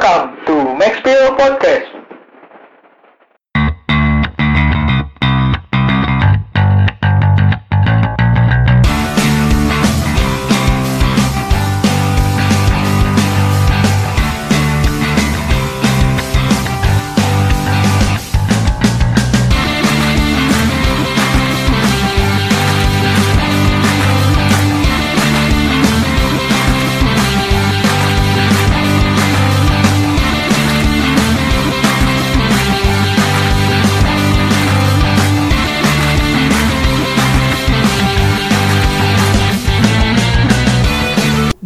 Welcome to Maxfield Podcast.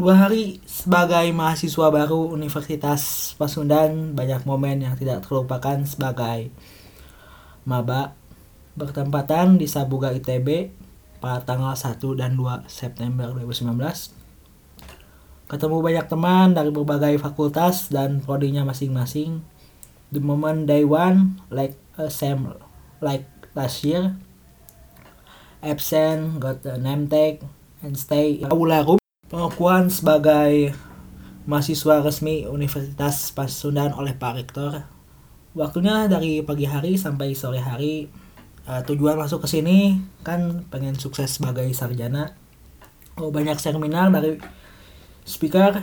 Dua hari sebagai mahasiswa baru Universitas Pasundan banyak momen yang tidak terlupakan sebagai maba bertempatan di Sabuga ITB pada tanggal 1 dan 2 September 2019. Ketemu banyak teman dari berbagai fakultas dan prodinya masing-masing. The moment day one like a same like last year. Absent, got a name tag, and stay aula pengakuan sebagai mahasiswa resmi Universitas Pasundan oleh Pak Rektor. Waktunya dari pagi hari sampai sore hari. Eh, tujuan masuk ke sini kan pengen sukses sebagai sarjana. Oh, banyak seminar dari speaker.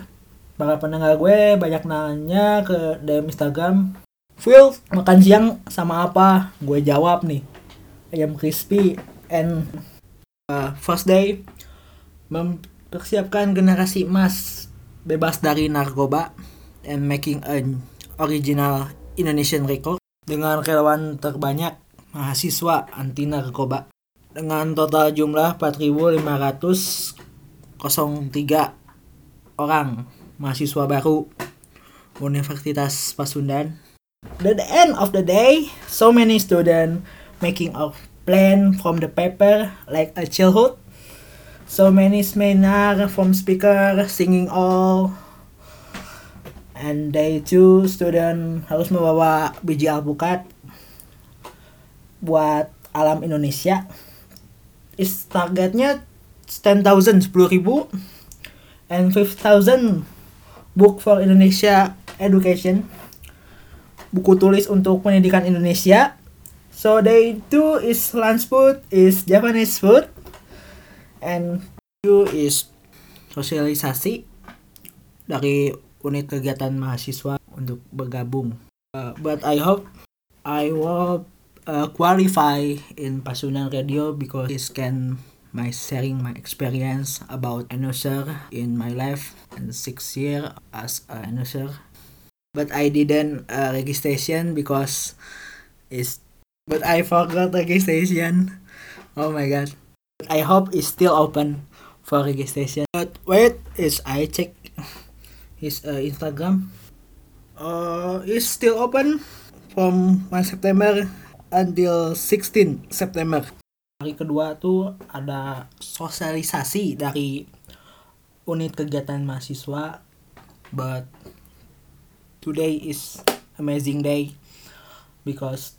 Para pendengar gue banyak nanya ke DM Instagram. Phil, makan siang sama apa? Gue jawab nih. Ayam crispy and uh, first day mempersiapkan generasi emas bebas dari narkoba and making an original Indonesian record. Dengan relawan terbanyak mahasiswa anti narkoba. Dengan total jumlah 4.503 orang mahasiswa baru Universitas Pasundan. At the end of the day, so many students making a plan from the paper like a childhood so many seminar from speaker singing all. And day two student harus membawa biji alpukat buat alam Indonesia. Is targetnya 10,000 10.000 and 5,000 book for Indonesia education. Buku tulis untuk pendidikan Indonesia. So day two is lunch food is Japanese food and you is sosialisasi dari unit kegiatan mahasiswa untuk bergabung. Uh, but I hope I will uh, qualify in Pasundan Radio because this can my sharing my experience about announcer in my life and six year as a announcer. But I didn't uh, registration because is but I forgot registration. Oh my god. I hope it's still open for registration. But wait, is I check his uh, Instagram. Uh, it's still open from 1 September until 16 September. Hari kedua tuh ada sosialisasi dari unit kegiatan mahasiswa. But today is amazing day because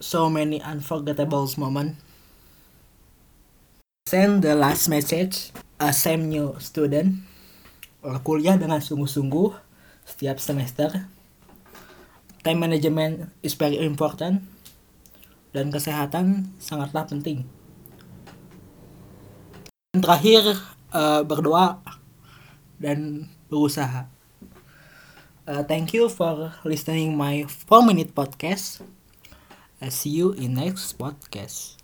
so many unforgettable moments send the last message a same new student. Kuliah dengan sungguh-sungguh setiap semester. Time management is very important. Dan kesehatan sangatlah penting. Dan terakhir uh, berdoa dan berusaha. Uh, thank you for listening my 4 minute podcast. I see you in next podcast